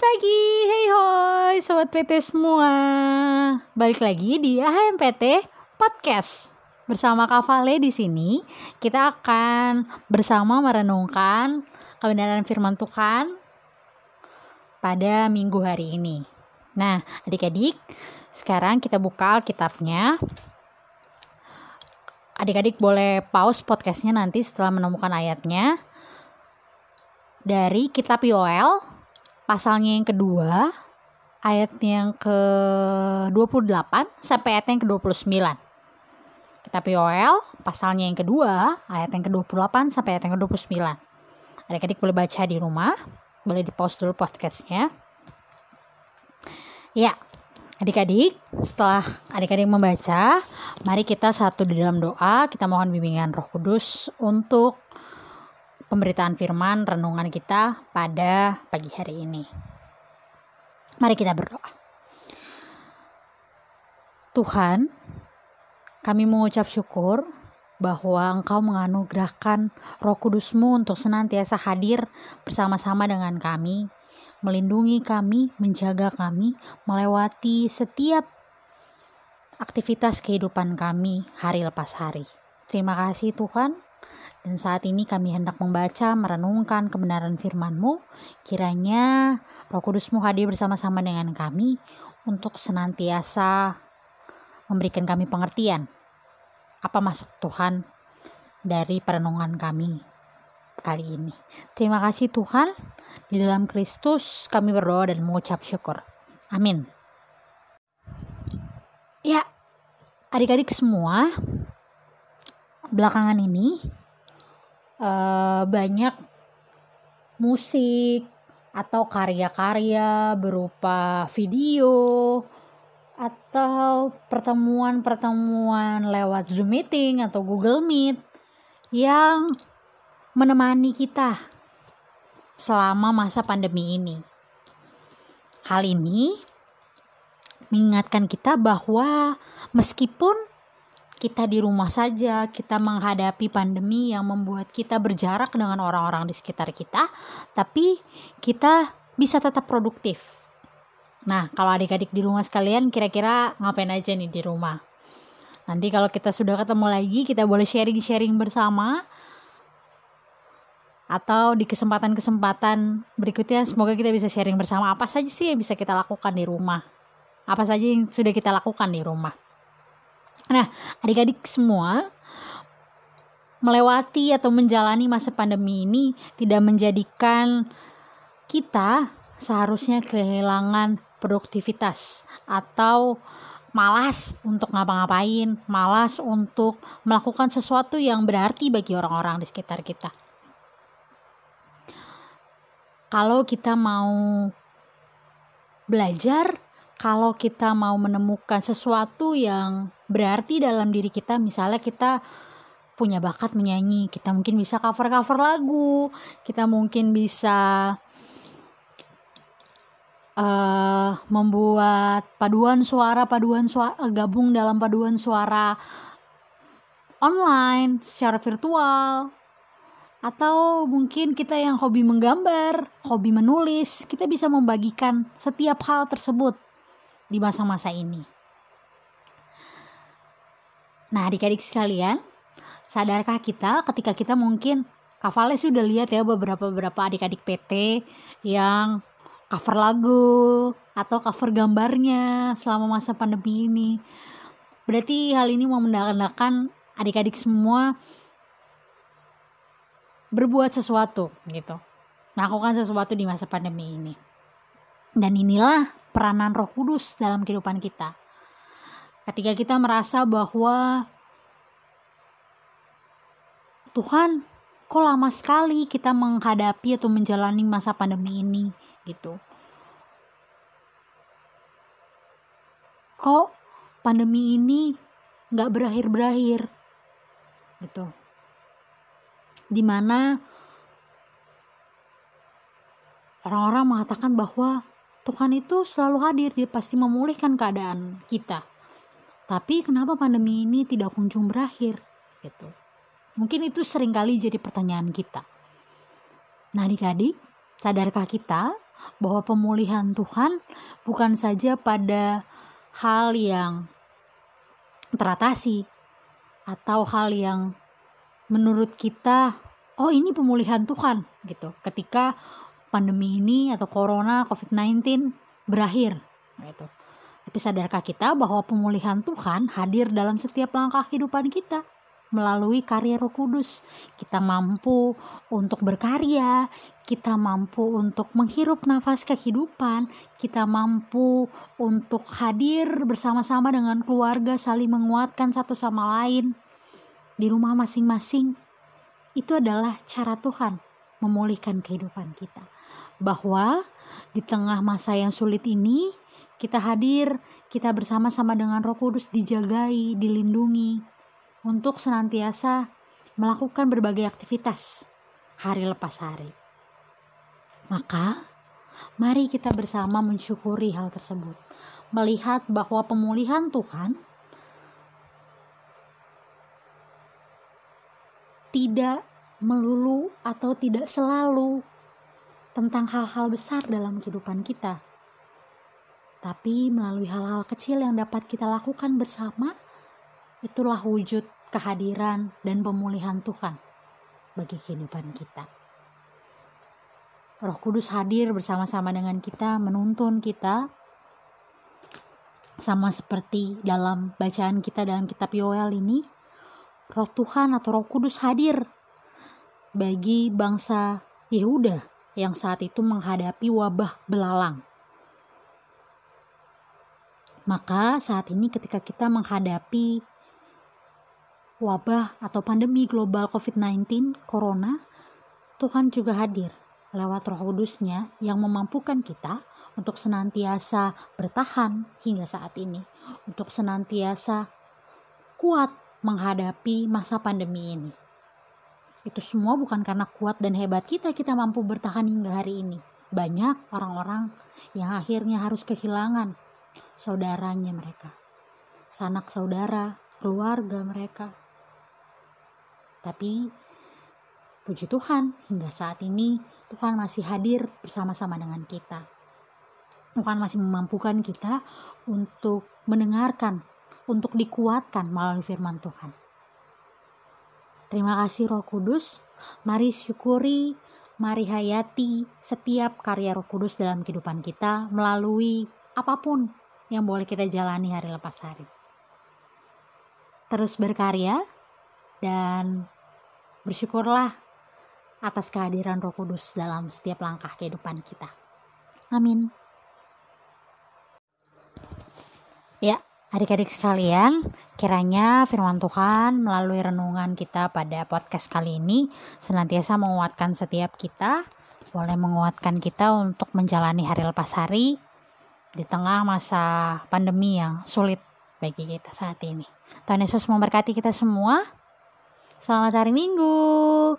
pagi, hey hoi, sobat PT semua. Balik lagi di AHMPT Podcast. Bersama Kak Vale di sini, kita akan bersama merenungkan kebenaran firman Tuhan pada minggu hari ini. Nah, adik-adik, sekarang kita buka Alkitabnya. Adik-adik boleh pause podcastnya nanti setelah menemukan ayatnya. Dari kitab Yoel pasalnya yang kedua ayat yang ke-28 sampai ayat yang ke-29. Kitab Yoel pasalnya yang kedua ayat yang ke-28 sampai ayat yang ke-29. Adik-adik boleh baca di rumah, boleh di pause dulu podcastnya. Ya, adik-adik, setelah adik-adik membaca, mari kita satu di dalam doa, kita mohon bimbingan Roh Kudus untuk pemberitaan firman renungan kita pada pagi hari ini. Mari kita berdoa. Tuhan, kami mengucap syukur bahwa Engkau menganugerahkan Roh Kudusmu untuk senantiasa hadir bersama-sama dengan kami, melindungi kami, menjaga kami, melewati setiap aktivitas kehidupan kami hari lepas hari. Terima kasih Tuhan, dan saat ini kami hendak membaca, merenungkan kebenaran firman-Mu. Kiranya Roh Kudus-Mu hadir bersama-sama dengan kami untuk senantiasa memberikan kami pengertian. Apa maksud Tuhan dari perenungan kami kali ini. Terima kasih Tuhan. Di dalam Kristus kami berdoa dan mengucap syukur. Amin. Ya, adik-adik semua, belakangan ini uh, banyak musik atau karya-karya berupa video atau pertemuan-pertemuan lewat Zoom meeting atau Google Meet yang menemani kita selama masa pandemi ini. Hal ini mengingatkan kita bahwa meskipun kita di rumah saja, kita menghadapi pandemi yang membuat kita berjarak dengan orang-orang di sekitar kita, tapi kita bisa tetap produktif. Nah, kalau adik-adik di rumah sekalian, kira-kira ngapain aja nih di rumah? Nanti kalau kita sudah ketemu lagi, kita boleh sharing-sharing bersama. Atau di kesempatan-kesempatan berikutnya, semoga kita bisa sharing bersama apa saja sih yang bisa kita lakukan di rumah. Apa saja yang sudah kita lakukan di rumah. Nah, adik-adik semua melewati atau menjalani masa pandemi ini tidak menjadikan kita seharusnya kehilangan produktivitas atau malas untuk ngapa-ngapain, malas untuk melakukan sesuatu yang berarti bagi orang-orang di sekitar kita. Kalau kita mau belajar, kalau kita mau menemukan sesuatu yang berarti dalam diri kita misalnya kita punya bakat menyanyi kita mungkin bisa cover cover lagu kita mungkin bisa uh, membuat paduan suara paduan suara gabung dalam paduan suara online secara virtual. Atau mungkin kita yang hobi menggambar, hobi menulis, kita bisa membagikan setiap hal tersebut di masa-masa ini. Nah, adik-adik sekalian, sadarkah kita ketika kita mungkin Kavale sudah lihat ya beberapa-beberapa adik-adik PT yang cover lagu atau cover gambarnya selama masa pandemi ini. Berarti hal ini mau menandakan adik-adik semua berbuat sesuatu gitu. Melakukan sesuatu di masa pandemi ini. Dan inilah peranan Roh Kudus dalam kehidupan kita. Ketika kita merasa bahwa Tuhan kok lama sekali kita menghadapi atau menjalani masa pandemi ini gitu. Kok pandemi ini nggak berakhir-berakhir gitu. Di mana orang-orang mengatakan bahwa Tuhan itu selalu hadir dia pasti memulihkan keadaan kita tapi kenapa pandemi ini tidak kunjung berakhir? Gitu. Mungkin itu sering kali jadi pertanyaan kita. Nah adik-adik, sadarkah kita bahwa pemulihan Tuhan bukan saja pada hal yang teratasi atau hal yang menurut kita oh ini pemulihan Tuhan gitu ketika pandemi ini atau corona COVID-19 berakhir gitu. Tapi sadarkah kita bahwa pemulihan Tuhan hadir dalam setiap langkah kehidupan kita? melalui karya Roh Kudus. Kita mampu untuk berkarya, kita mampu untuk menghirup nafas kehidupan, kita mampu untuk hadir bersama-sama dengan keluarga, saling menguatkan satu sama lain di rumah masing-masing. Itu adalah cara Tuhan memulihkan kehidupan kita. Bahwa di tengah masa yang sulit ini, kita hadir, kita bersama-sama dengan Roh Kudus dijagai, dilindungi, untuk senantiasa melakukan berbagai aktivitas hari lepas hari. Maka, mari kita bersama mensyukuri hal tersebut, melihat bahwa pemulihan Tuhan tidak melulu atau tidak selalu tentang hal-hal besar dalam kehidupan kita, tapi melalui hal-hal kecil yang dapat kita lakukan bersama itulah wujud kehadiran dan pemulihan Tuhan bagi kehidupan kita. Roh Kudus hadir bersama-sama dengan kita, menuntun kita, sama seperti dalam bacaan kita dalam kitab Yoel ini, Roh Tuhan atau Roh Kudus hadir bagi bangsa Yehuda yang saat itu menghadapi wabah belalang. Maka saat ini ketika kita menghadapi wabah atau pandemi global COVID-19 Corona, Tuhan juga hadir lewat roh kudusnya yang memampukan kita untuk senantiasa bertahan hingga saat ini, untuk senantiasa kuat menghadapi masa pandemi ini. Itu semua bukan karena kuat dan hebat kita kita mampu bertahan hingga hari ini. Banyak orang-orang yang akhirnya harus kehilangan saudaranya mereka, sanak saudara, keluarga mereka, tapi puji Tuhan, hingga saat ini Tuhan masih hadir bersama-sama dengan kita. Tuhan masih memampukan kita untuk mendengarkan, untuk dikuatkan melalui firman Tuhan. Terima kasih Roh Kudus. Mari syukuri, mari hayati setiap karya Roh Kudus dalam kehidupan kita melalui apa pun yang boleh kita jalani hari lepas hari. Terus berkarya, dan bersyukurlah atas kehadiran Roh Kudus dalam setiap langkah kehidupan kita. Amin. Ya, adik-adik sekalian, kiranya firman Tuhan melalui renungan kita pada podcast kali ini senantiasa menguatkan setiap kita, boleh menguatkan kita untuk menjalani hari lepas hari di tengah masa pandemi yang sulit bagi kita saat ini. Tuhan Yesus memberkati kita semua. Selamat hari Minggu.